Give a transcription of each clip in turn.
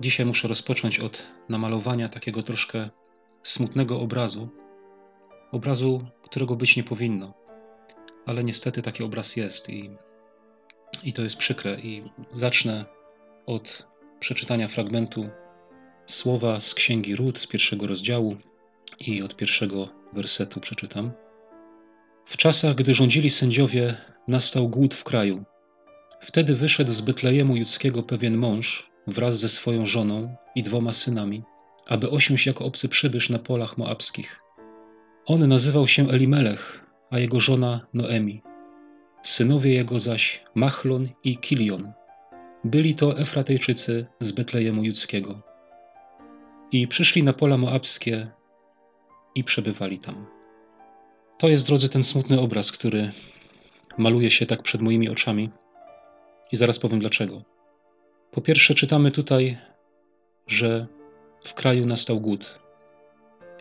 dzisiaj muszę rozpocząć od namalowania takiego troszkę smutnego obrazu. Obrazu, którego być nie powinno. Ale niestety taki obraz jest i, i to jest przykre. I zacznę od przeczytania fragmentu słowa z Księgi Ród z pierwszego rozdziału i od pierwszego wersetu przeczytam. W czasach, gdy rządzili sędziowie, nastał głód w kraju. Wtedy wyszedł z Betlejemu judzkiego pewien mąż wraz ze swoją żoną i dwoma synami, aby osiąść jako obcy przybysz na polach moabskich. On nazywał się Elimelech, a jego żona Noemi. Synowie jego zaś Machlon i Kilion. Byli to Efratejczycy z Betlejemu Judzkiego. I przyszli na pola moabskie i przebywali tam. To jest, drodzy, ten smutny obraz, który maluje się tak przed moimi oczami. I zaraz powiem dlaczego. Po pierwsze, czytamy tutaj, że w kraju nastał głód.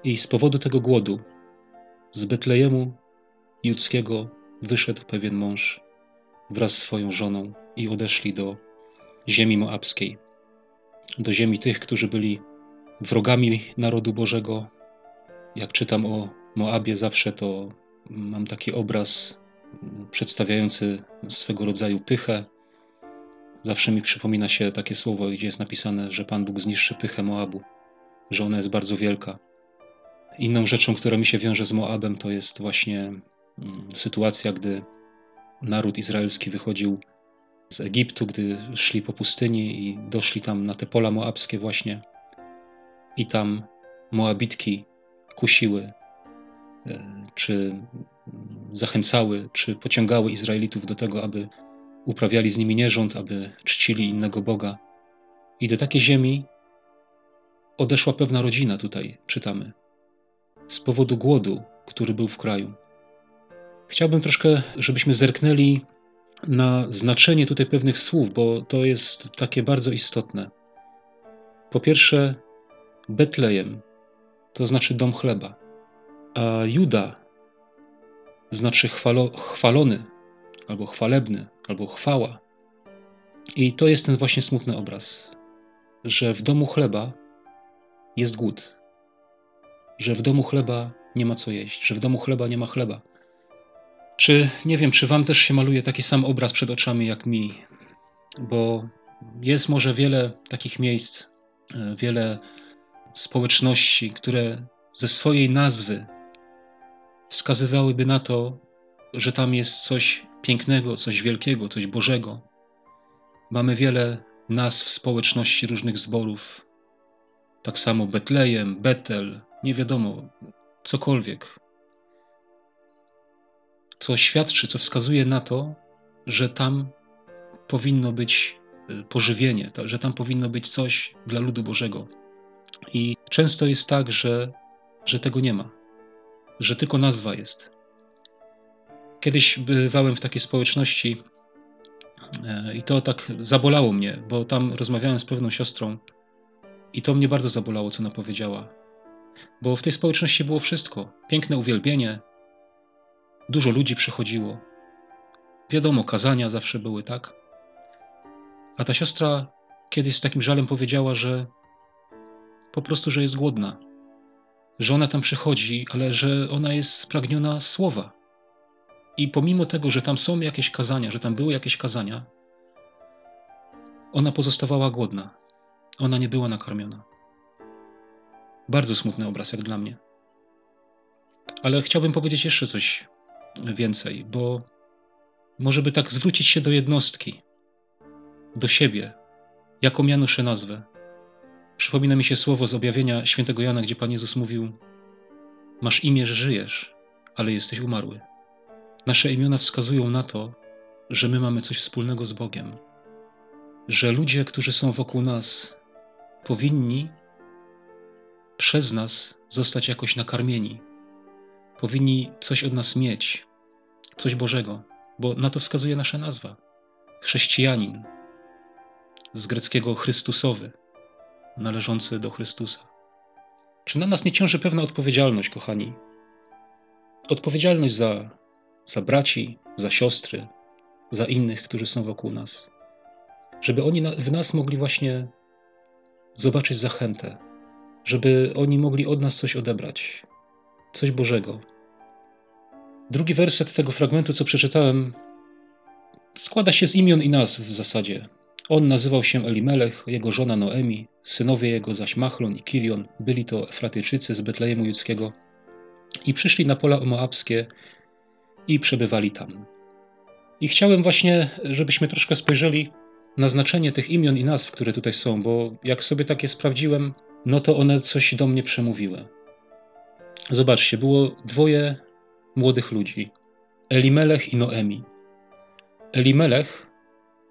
I z powodu tego głodu z Betlejemu judzkiego wyszedł pewien mąż wraz z swoją żoną i odeszli do ziemi moabskiej, do ziemi tych, którzy byli wrogami narodu Bożego. Jak czytam o Moabie, zawsze to mam taki obraz przedstawiający swego rodzaju pychę. Zawsze mi przypomina się takie słowo, gdzie jest napisane, że Pan Bóg zniszczy pychę Moabu, że ona jest bardzo wielka. Inną rzeczą, która mi się wiąże z Moabem, to jest właśnie mm, sytuacja, gdy naród izraelski wychodził z Egiptu, gdy szli po pustyni i doszli tam na te pola moabskie właśnie. I tam Moabitki kusiły, e, czy zachęcały, czy pociągały Izraelitów do tego, aby uprawiali z nimi nierząd, aby czcili innego Boga. I do takiej ziemi odeszła pewna rodzina, tutaj czytamy, z powodu głodu, który był w kraju. Chciałbym troszkę, żebyśmy zerknęli na znaczenie tutaj pewnych słów, bo to jest takie bardzo istotne. Po pierwsze, Betlejem to znaczy dom chleba, a Juda znaczy chwalo, chwalony, albo chwalebny, albo chwała. I to jest ten właśnie smutny obraz, że w domu chleba jest głód, że w domu chleba nie ma co jeść, że w domu chleba nie ma chleba. Czy nie wiem, czy Wam też się maluje taki sam obraz przed oczami jak mi? Bo jest może wiele takich miejsc, e, wiele społeczności, które ze swojej nazwy wskazywałyby na to, że tam jest coś pięknego, coś wielkiego, coś Bożego. Mamy wiele nazw społeczności różnych zborów. Tak samo Betlejem, Betel, nie wiadomo, cokolwiek co świadczy, co wskazuje na to, że tam powinno być y, pożywienie, że tam powinno być coś dla ludu Bożego. I często jest tak, że, że tego nie ma, że tylko nazwa jest. Kiedyś bywałem w takiej społeczności e, i to tak zabolało mnie, bo tam rozmawiałem z pewną siostrą i to mnie bardzo zabolało, co ona powiedziała. Bo w tej społeczności było wszystko: piękne uwielbienie, Dużo ludzi przychodziło. Wiadomo, kazania zawsze były, tak? A ta siostra kiedyś z takim żalem powiedziała, że po prostu, że jest głodna. Że ona tam przychodzi, ale że ona jest spragniona słowa. I pomimo tego, że tam są jakieś kazania, że tam były jakieś kazania, ona pozostawała głodna. Ona nie była nakarmiona. Bardzo smutny obraz, jak dla mnie. Ale chciałbym powiedzieć jeszcze coś więcej, bo może by tak zwrócić się do jednostki, do siebie, jaką ja noszę nazwę. Przypomina mi się słowo z objawienia świętego Jana, gdzie Pan Jezus mówił: Masz imię, że żyjesz, ale jesteś umarły. Nasze imiona wskazują na to, że my mamy coś wspólnego z Bogiem, że ludzie, którzy są wokół nas, powinni przez nas zostać jakoś nakarmieni, powinni coś od nas mieć, coś Bożego, bo na to wskazuje nasza nazwa. Chrześcijanin, z greckiego Chrystusowy, należący do Chrystusa. Czy na nas nie ciąży pewna odpowiedzialność, kochani? Odpowiedzialność za, za braci, za siostry, za innych, którzy są wokół nas. Żeby oni w nas mogli właśnie zobaczyć zachętę, żeby oni mogli od nas coś odebrać, coś Bożego. Drugi werset tego fragmentu, co przeczytałem, składa się z imion i nazw w zasadzie. On nazywał się Elimelech, jego żona Noemi, synowie jego zaś Machlon i Kilion, byli to Efratyjczycy z Betlejemu Judzkiego i przyszli na pola moabskie i przebywali tam. I chciałem właśnie, żebyśmy troszkę spojrzeli na znaczenie tych imion i nazw, które tutaj są, bo jak sobie takie sprawdziłem, no to one coś do mnie przemówiły. Zobaczcie, było dwoje młodych ludzi: Elimelech i Noemi. Elimelech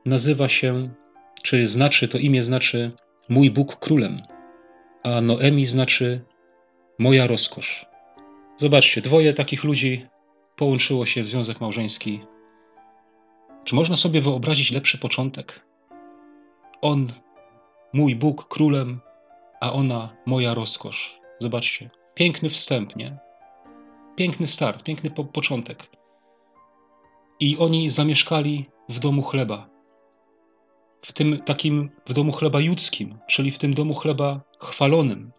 nazywa się, czy znaczy, to imię znaczy mój Bóg królem, a Noemi znaczy moja rozkosz. Zobaczcie, dwoje takich ludzi połączyło się w związek małżeński. Czy można sobie wyobrazić lepszy początek? On, mój Bóg królem, a ona moja rozkosz. Zobaczcie, piękny wstęp, nie? Piękny start, piękny po początek. I oni zamieszkali w domu chleba. W tym takim, w domu chleba judzkim, czyli w tym domu chleba chwalonym.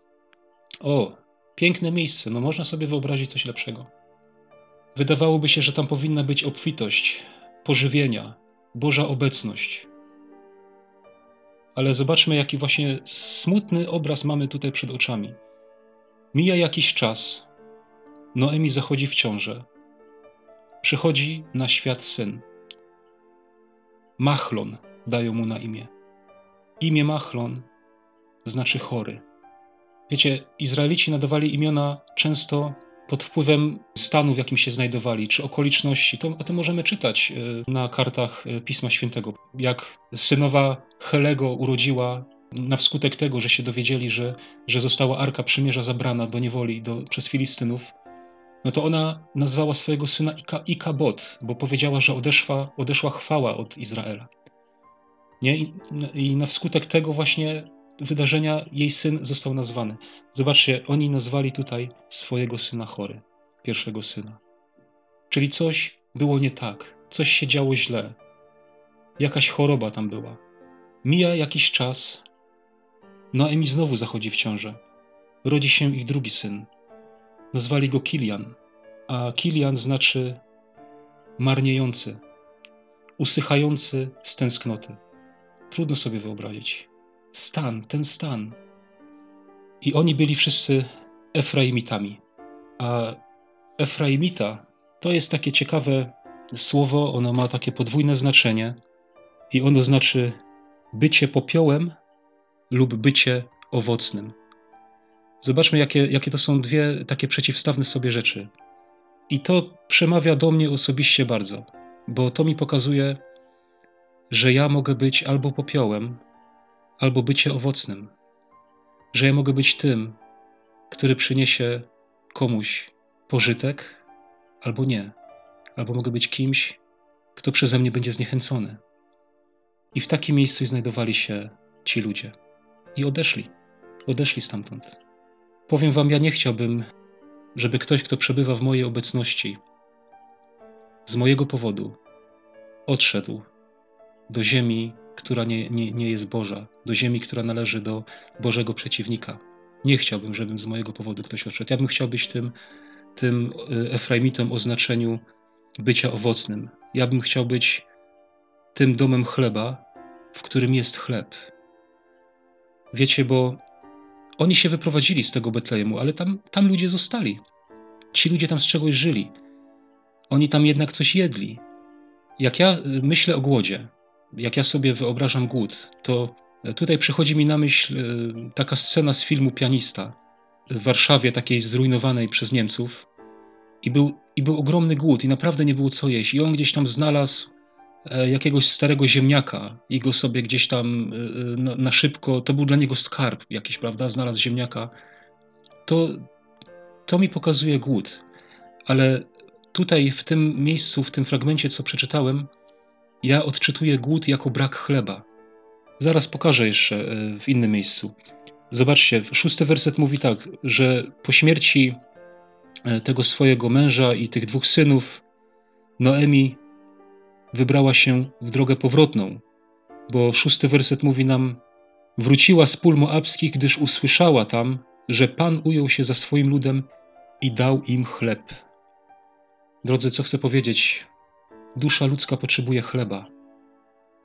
O, piękne miejsce, no można sobie wyobrazić coś lepszego. Wydawałoby się, że tam powinna być obfitość, pożywienia, Boża obecność. Ale zobaczmy, jaki właśnie smutny obraz mamy tutaj przed oczami. Mija jakiś czas. Noemi zachodzi w ciążę. Przychodzi na świat syn. Machlon dają mu na imię. Imię Machlon znaczy chory. Wiecie, Izraelici nadawali imiona często pod wpływem stanu, w jakim się znajdowali, czy okoliczności. To, o tym możemy czytać e, na kartach e, Pisma Świętego. Jak synowa Helego urodziła na wskutek tego, że się dowiedzieli, że, że została Arka Przymierza zabrana do niewoli do, przez Filistynów, no to ona nazwała swojego syna Ika, Ikabot, bo powiedziała, że odeszła, odeszła chwała od Izraela. Nie? I, I na wskutek tego właśnie wydarzenia jej syn został nazwany. Zobaczcie, oni nazwali tutaj swojego syna chory, pierwszego syna. Czyli coś było nie tak, coś się działo źle, jakaś choroba tam była. Mija jakiś czas, Noemi znowu zachodzi w ciążę. Rodzi się ich drugi syn. Nazwali go Kilian, a Kilian znaczy marniejący, usychający z tęsknoty. Trudno sobie wyobrazić stan, ten stan. I oni byli wszyscy Efraimitami. A Efraimita to jest takie ciekawe słowo, ono ma takie podwójne znaczenie i ono znaczy bycie popiołem lub bycie owocnym. Zobaczmy, jakie, jakie to są dwie takie przeciwstawne sobie rzeczy. I to przemawia do mnie osobiście bardzo, bo to mi pokazuje, że ja mogę być albo popiołem, albo bycie owocnym, że ja mogę być tym, który przyniesie komuś pożytek, albo nie, albo mogę być kimś, kto przeze mnie będzie zniechęcony. I w takim miejscu znajdowali się ci ludzie. I odeszli. Odeszli stamtąd. Powiem wam, ja nie chciałbym, żeby ktoś, kto przebywa w mojej obecności, z mojego powodu odszedł do ziemi, która nie, nie, nie jest Boża, do ziemi, która należy do Bożego przeciwnika. Nie chciałbym, żebym z mojego powodu ktoś odszedł. Ja bym chciał być tym, tym e, Efraimitem o znaczeniu bycia owocnym. Ja bym chciał być tym domem chleba, w którym jest chleb. Wiecie, bo oni się wyprowadzili z tego Betlejemu, ale tam, tam ludzie zostali. Ci ludzie tam z czegoś żyli. Oni tam jednak coś jedli. Jak ja myślę o głodzie, jak ja sobie wyobrażam głód, to tutaj przychodzi mi na myśl e, taka scena z filmu Pianista w Warszawie, takiej zrujnowanej przez Niemców. I był, I był ogromny głód, i naprawdę nie było co jeść. I on gdzieś tam znalazł e, jakiegoś starego ziemniaka i go sobie gdzieś tam e, na, na szybko, to był dla niego skarb jakiś, prawda? Znalazł ziemniaka. To, to mi pokazuje głód. Ale tutaj, w tym miejscu, w tym fragmencie, co przeczytałem, ja odczytuję głód jako brak chleba. Zaraz pokażę jeszcze e, w innym miejscu. Zobaczcie, szósty werset mówi tak, że po śmierci e, tego swojego męża i tych dwóch synów, Noemi wybrała się w drogę powrotną, bo szósty werset mówi nam, Wróciła z pól moabskich, gdyż usłyszała tam, że Pan ujął się za swoim ludem i dał im chleb. Drodzy, co chcę powiedzieć? Dusza ludzka potrzebuje chleba.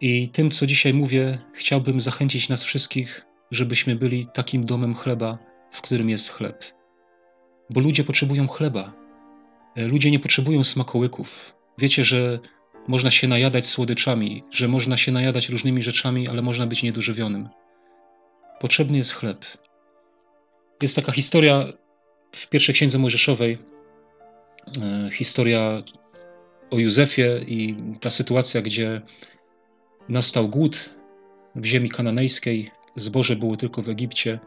I tym, co dzisiaj mówię, chciałbym zachęcić nas wszystkich, żebyśmy byli takim domem chleba, w którym jest chleb. Bo ludzie potrzebują chleba. E, ludzie nie potrzebują smakołyków. Wiecie, że można się najadać słodyczami, że można się najadać różnymi rzeczami, ale można być niedożywionym. Potrzebny jest chleb. Jest taka historia w pierwszej księdze Mojżeszowej, e, historia o Józefie i ta sytuacja, gdzie nastał głód w ziemi kananejskiej, zboże było tylko w Egipcie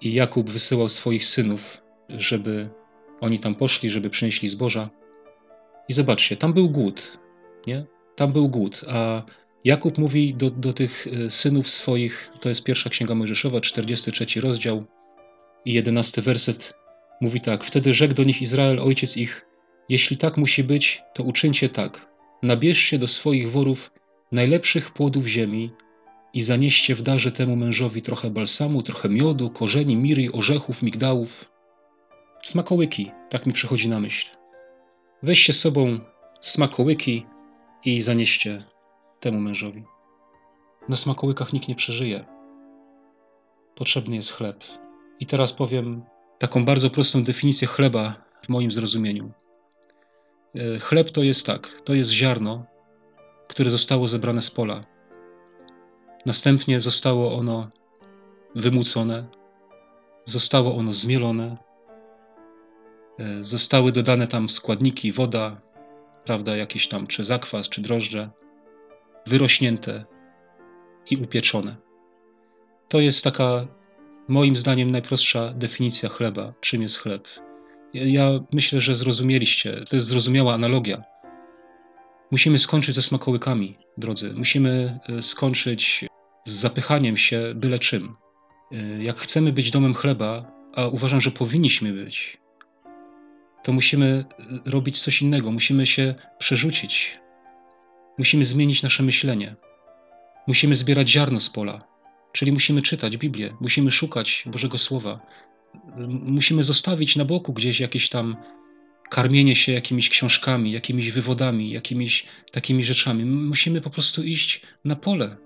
i Jakub wysyłał swoich synów, żeby oni tam poszli, żeby przynieśli zboża. I zobaczcie, tam był głód, nie? Tam był głód, a Jakub mówi do, do tych e, synów swoich, to jest pierwsza księga Mojżeszowa, 43 rozdział i 11 werset, mówi tak: Wtedy rzekł do nich Izrael, ojciec ich, jeśli tak musi być, to uczyńcie tak. Nabierzcie do swoich worów najlepszych płodów ziemi i zanieście w darze temu mężowi trochę balsamu, trochę miodu, korzeni, miry, orzechów, migdałów. Smakołyki, tak mi przychodzi na myśl. Weźcie z sobą smakołyki i zanieście temu mężowi. Na smakołykach nikt nie przeżyje. Potrzebny jest chleb. I teraz powiem taką bardzo prostą definicję chleba w moim zrozumieniu. E, chleb to jest tak, to jest ziarno, które zostało zebrane z pola. Następnie zostało ono wymucone, zostało ono zmielone, e, zostały dodane tam składniki, woda, prawda, jakieś tam czy zakwas, czy drożdże, wyrośnięte i upieczone. To jest taka, moim zdaniem, najprostsza definicja chleba. Czym jest chleb? Ja myślę, że zrozumieliście. To jest zrozumiała analogia. Musimy skończyć ze smakołykami, drodzy. Musimy e, skończyć z zapychaniem się byle czym. E, jak chcemy być domem chleba, a uważam, że powinniśmy być, to musimy e, robić coś innego. Musimy się przerzucić. Musimy zmienić nasze myślenie. Musimy zbierać ziarno z pola, czyli musimy czytać Biblię, musimy szukać Bożego Słowa. Musimy zostawić na boku gdzieś jakieś tam karmienie się jakimiś książkami, jakimiś wywodami, jakimiś takimi rzeczami. Musimy po prostu iść na pole.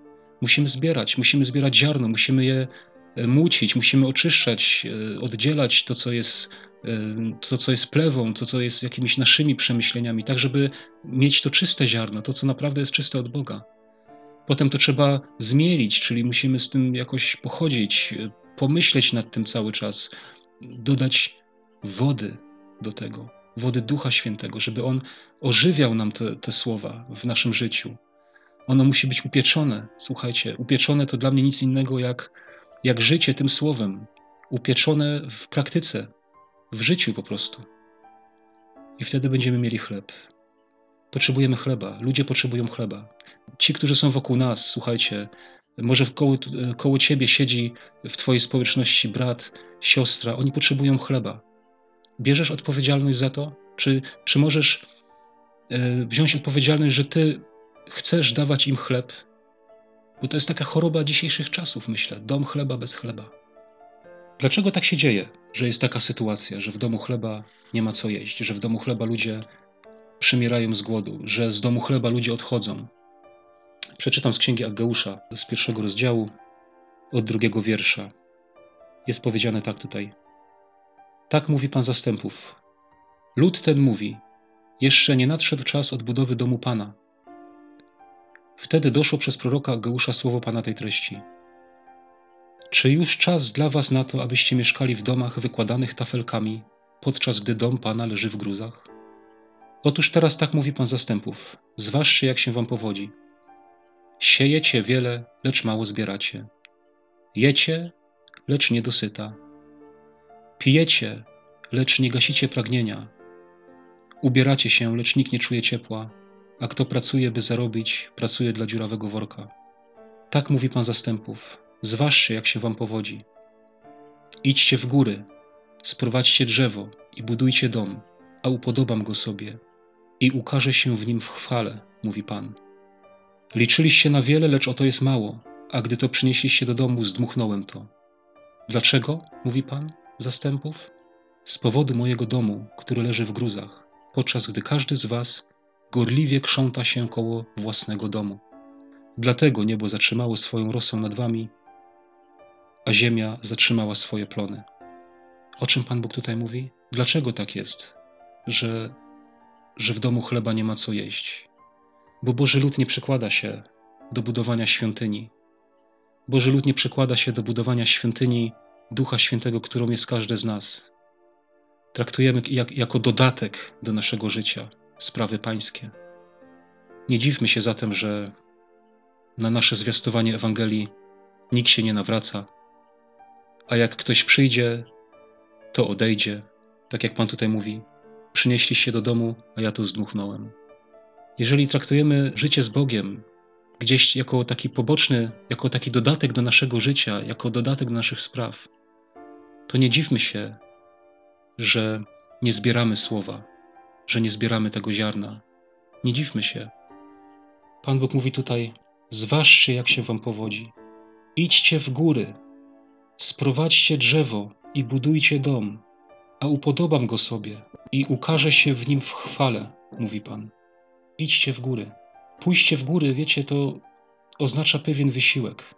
Musimy zbierać, musimy zbierać ziarno, musimy je e, mucić, musimy oczyszczać, e, oddzielać to, co jest e, to, co jest plewą, to, co jest jakimiś naszymi przemyśleniami, tak żeby mieć to czyste ziarno, to, co naprawdę jest czyste od Boga. Potem to trzeba zmielić, czyli musimy z tym jakoś pochodzić, pomyśleć nad tym cały czas, dodać wody do tego wody Ducha Świętego, żeby On ożywiał nam te, te słowa w naszym życiu. Ono musi być upieczone. Słuchajcie, upieczone to dla mnie nic innego jak, jak życie tym słowem, upieczone w praktyce, w życiu po prostu. I wtedy będziemy mieli chleb. Potrzebujemy chleba, ludzie potrzebują chleba. Ci, którzy są wokół nas, słuchajcie, może koło, koło ciebie siedzi w twojej społeczności brat, siostra, oni potrzebują chleba. Bierzesz odpowiedzialność za to? Czy, czy możesz e, wziąć odpowiedzialność, że ty chcesz dawać im chleb? Bo to jest taka choroba dzisiejszych czasów, myślę. Dom chleba bez chleba. Dlaczego tak się dzieje, że jest taka sytuacja, że w domu chleba nie ma co jeść, że w domu chleba ludzie przymierają z głodu, że z domu chleba ludzie odchodzą? Przeczytam z księgi Ageusza z pierwszego rozdziału, od drugiego wiersza. Jest powiedziane tak tutaj. Tak mówi Pan zastępów. Lud ten mówi: Jeszcze nie nadszedł czas odbudowy domu Pana. Wtedy doszło przez proroka Geusza słowo Pana tej treści. Czy już czas dla was na to, abyście mieszkali w domach wykładanych tafelkami, podczas gdy dom Pana leży w gruzach? Otóż teraz tak mówi Pan zastępów. Zważcie, jak się wam powodzi. Siejecie wiele, lecz mało zbieracie. Jecie, lecz nie dosyta Pijecie, lecz nie gasicie pragnienia. Ubieracie się, lecz nikt nie czuje ciepła, a kto pracuje, by zarobić, pracuje dla dziurawego worka. Tak mówi Pan zastępów. Zważcie, jak się wam powodzi. Idźcie w góry, sprowadźcie drzewo i budujcie dom, a upodobam go sobie i ukaże się w nim w chwale, mówi Pan. Liczyliście na wiele, lecz oto jest mało. a gdy to przynieśliście do domu, zdmuchnąłem to. Dlaczego? mówi Pan zastępów. Z powodu mojego domu, który leży w gruzach, podczas gdy każdy z Was gorliwie krząta się koło własnego domu. Dlatego niebo zatrzymało swoją rosą nad Wami, a ziemia zatrzymała swoje plony. O czym Pan Bóg tutaj mówi? Dlaczego tak jest, że, że w domu chleba nie ma co jeść? Bo Boży lud nie przykłada się do budowania świątyni. Boży lud nie przykłada się do budowania świątyni Ducha Świętego, którą jest każdy z nas. Traktujemy jak, jako dodatek do naszego życia sprawy pańskie. Nie dziwmy się zatem, że na nasze zwiastowanie Ewangelii nikt się nie nawraca, a jak ktoś przyjdzie, to odejdzie, tak jak Pan tutaj mówi, przynieśliście do domu, a ja to zdmuchnąłem. Jeżeli traktujemy życie z Bogiem gdzieś jako taki poboczny, jako taki dodatek do naszego życia, jako dodatek do naszych spraw, to nie dziwmy się, że nie zbieramy słowa, że nie zbieramy tego ziarna. Nie dziwmy się. Pan Bóg mówi tutaj: Zważcie, jak się wam powodzi. Idźcie w góry, sprowadźcie drzewo i budujcie dom, a upodobam go sobie i ukaże się w nim w chwale, mówi Pan. Idźcie w góry. Pójście w góry, wiecie, to oznacza pewien wysiłek.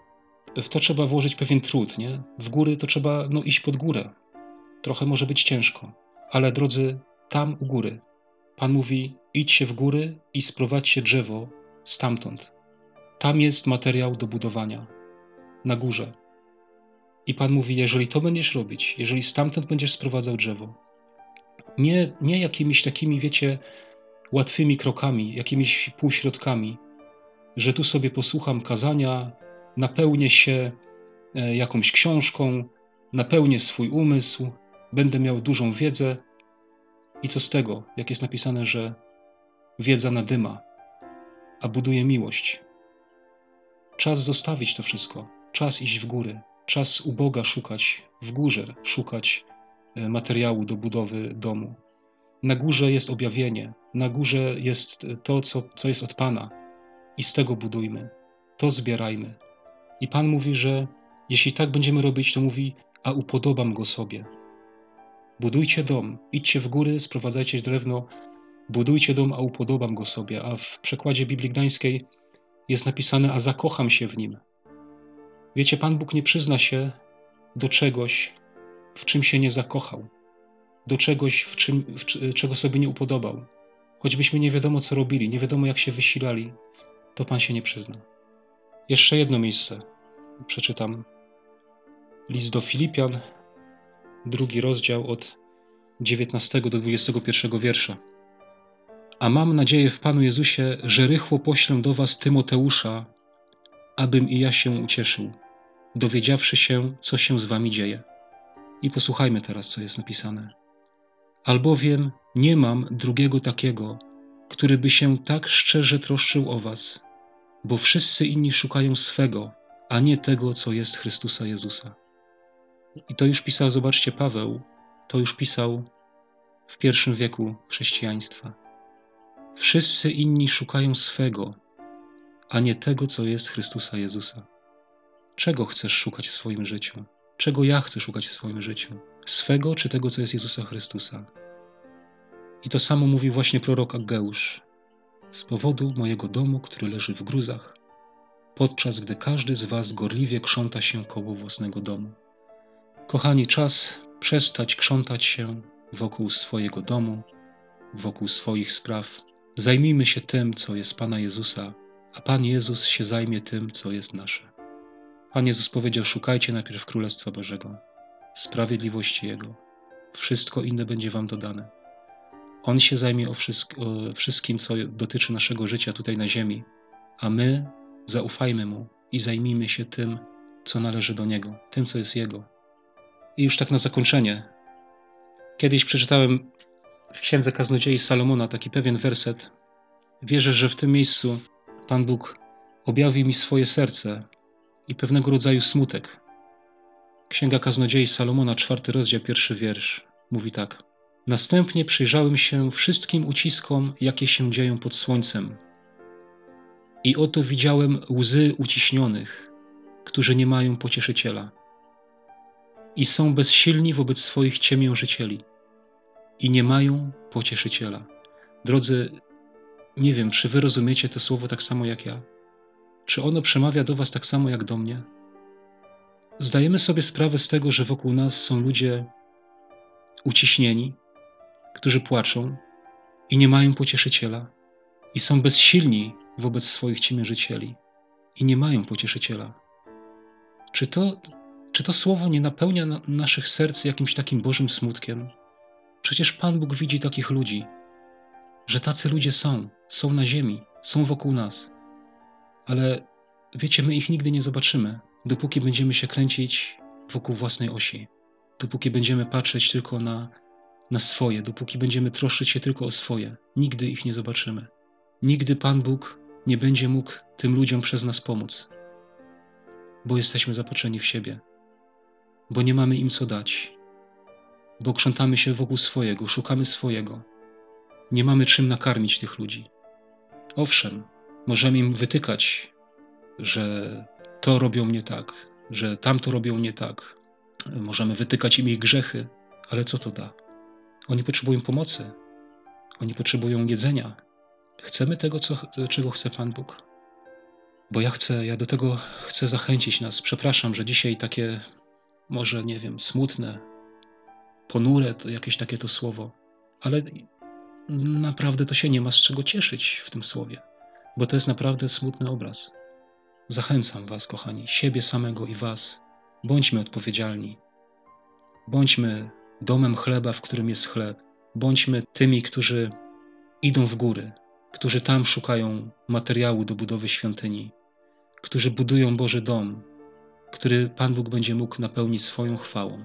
W to trzeba włożyć pewien trud, nie? W góry to trzeba no, iść pod górę. Trochę może być ciężko, ale drodzy, tam u góry. Pan mówi: idźcie w góry i sprowadźcie drzewo stamtąd. Tam jest materiał do budowania. Na górze. I Pan mówi: jeżeli to będziesz robić, jeżeli stamtąd będziesz sprowadzał drzewo, nie, nie jakimiś takimi, wiecie, łatwymi krokami, jakimiś półśrodkami, że tu sobie posłucham kazania, napełnię się e, jakąś książką, napełnię swój umysł, będę miał dużą wiedzę. I co z tego, jak jest napisane, że wiedza nadyma, a buduje miłość? Czas zostawić to wszystko, czas iść w góry, czas u Boga szukać, w górze szukać e, materiału do budowy domu. Na górze jest objawienie, na górze jest to, co, co jest od Pana, i z tego budujmy, to zbierajmy. I Pan mówi, że jeśli tak będziemy robić, to mówi, a upodobam go sobie. Budujcie dom, idźcie w góry, sprowadzajcie drewno, budujcie dom, a upodobam go sobie. A w przekładzie Biblii Gdańskiej jest napisane, a zakocham się w nim. Wiecie, Pan Bóg nie przyzna się do czegoś, w czym się nie zakochał, do czegoś, w czym, w, czego sobie nie upodobał. Choćbyśmy nie wiadomo, co robili, nie wiadomo, jak się wysilali, to Pan się nie przyzna. Jeszcze jedno miejsce przeczytam. List do Filipian, drugi rozdział od 19 do 21 wiersza. A mam nadzieję w Panu Jezusie, że rychło poślę do Was Tymoteusza, abym i ja się ucieszył, dowiedziawszy się, co się z Wami dzieje. I posłuchajmy teraz, co jest napisane. Albowiem nie mam drugiego takiego, który by się tak szczerze troszczył o Was, bo wszyscy inni szukają swego, a nie tego, co jest Chrystusa Jezusa. I to już pisał, zobaczcie, Paweł, to już pisał w pierwszym wieku chrześcijaństwa. Wszyscy inni szukają swego, a nie tego, co jest Chrystusa Jezusa. Czego chcesz szukać w swoim życiu? Czego ja chcę szukać w swoim życiu? Swego czy tego, co jest Jezusa Chrystusa? I to samo mówi właśnie prorok Ageusz. Z powodu mojego domu, który leży w gruzach, podczas gdy każdy z Was gorliwie krząta się koło własnego domu. Kochani, czas przestać krzątać się wokół swojego domu, wokół swoich spraw. Zajmijmy się tym, co jest Pana Jezusa, a Pan Jezus się zajmie tym, co jest nasze. Pan Jezus powiedział: Szukajcie najpierw Królestwa Bożego, sprawiedliwości Jego. Wszystko inne będzie Wam dodane. On się zajmie o, o wszystkim, co dotyczy naszego życia tutaj na Ziemi, a my zaufajmy Mu i zajmijmy się tym, co należy do Niego, tym, co jest Jego. I już tak na zakończenie. Kiedyś przeczytałem w Księdze Kaznodziei Salomona taki pewien werset. Wierzę, że w tym miejscu Pan Bóg objawi mi swoje serce i pewnego rodzaju smutek. Księga Kaznodziei Salomona, czwarty rozdział, pierwszy wiersz, mówi tak. Następnie przyjrzałem się wszystkim uciskom, jakie się dzieją pod słońcem. I oto widziałem łzy uciśnionych, którzy nie mają pocieszyciela i są bezsilni wobec swoich ciemiężycieli i nie mają pocieszyciela. Drodzy, nie wiem, czy wy rozumiecie to słowo tak samo jak ja? Czy ono przemawia do was tak samo jak do mnie? Zdajemy sobie sprawę z tego, że wokół nas są ludzie uciśnieni, którzy płaczą i nie mają pocieszyciela, i są bezsilni wobec swoich ciemiężycieli i nie mają pocieszyciela. Czy to, czy to słowo nie napełnia na, naszych serc jakimś takim Bożym smutkiem? Przecież Pan Bóg widzi takich ludzi, że tacy ludzie są, są na ziemi, są wokół nas. Ale wiecie, my ich nigdy nie zobaczymy, dopóki będziemy się kręcić wokół własnej osi, dopóki będziemy patrzeć tylko na, na swoje, dopóki będziemy troszczyć się tylko o swoje. Nigdy ich nie zobaczymy. Nigdy Pan Bóg nie będzie mógł tym ludziom przez nas pomóc, bo jesteśmy zapatrzeni w siebie, bo nie mamy im co dać, bo krzątamy się wokół swojego, szukamy swojego. Nie mamy czym nakarmić tych ludzi. Owszem, możemy im wytykać, że to robią nie tak, że tamto robią nie tak. Możemy wytykać im ich grzechy, ale co to da? Oni potrzebują pomocy, oni potrzebują jedzenia, Chcemy tego, co, czego chce Pan Bóg. Bo ja chcę, ja do tego chcę zachęcić nas. Przepraszam, że dzisiaj takie, może nie wiem, smutne, ponure, to jakieś takie to słowo, ale naprawdę to się nie ma z czego cieszyć w tym słowie, bo to jest naprawdę smutny obraz. Zachęcam Was, kochani, siebie samego i Was. Bądźmy odpowiedzialni. Bądźmy domem chleba, w którym jest chleb. Bądźmy tymi, którzy idą w góry, którzy tam szukają materiału do budowy świątyni, którzy budują Boży dom, który Pan Bóg będzie mógł napełnić swoją chwałą,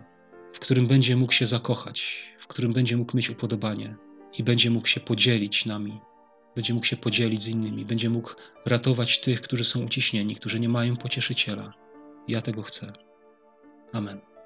w którym będzie mógł się zakochać, w którym będzie mógł mieć upodobanie i będzie mógł się podzielić nami, będzie mógł się podzielić z innymi, będzie mógł ratować tych, którzy są uciśnieni, którzy nie mają pocieszyciela. Ja tego chcę. Amen.